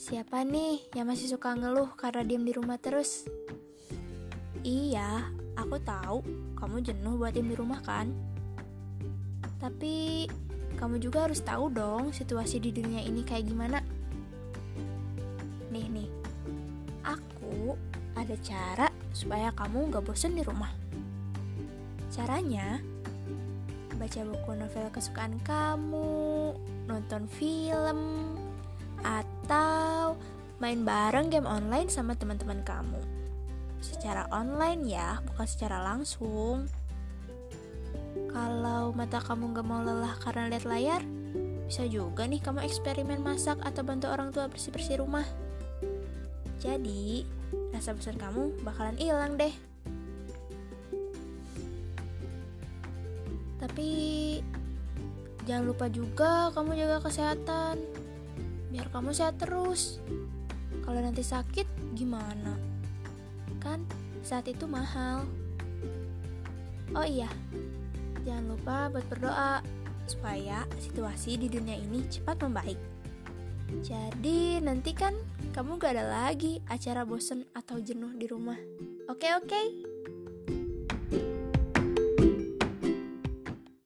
Siapa nih yang masih suka ngeluh karena diem di rumah terus? Iya, aku tahu kamu jenuh buat diem di rumah kan? Tapi kamu juga harus tahu dong situasi di dunia ini kayak gimana. Nih nih, aku ada cara supaya kamu gak bosen di rumah. Caranya, baca buku novel kesukaan kamu, nonton film, atau main bareng game online sama teman-teman kamu. Secara online ya, bukan secara langsung. Kalau mata kamu gak mau lelah karena lihat layar, bisa juga nih kamu eksperimen masak atau bantu orang tua bersih-bersih rumah. Jadi, rasa bosan kamu bakalan hilang deh. Tapi jangan lupa juga kamu jaga kesehatan biar kamu sehat terus. Kalau nanti sakit gimana? Kan saat itu mahal. Oh iya, jangan lupa buat berdoa supaya situasi di dunia ini cepat membaik. Jadi nanti kan kamu gak ada lagi acara bosen atau jenuh di rumah. Oke oke.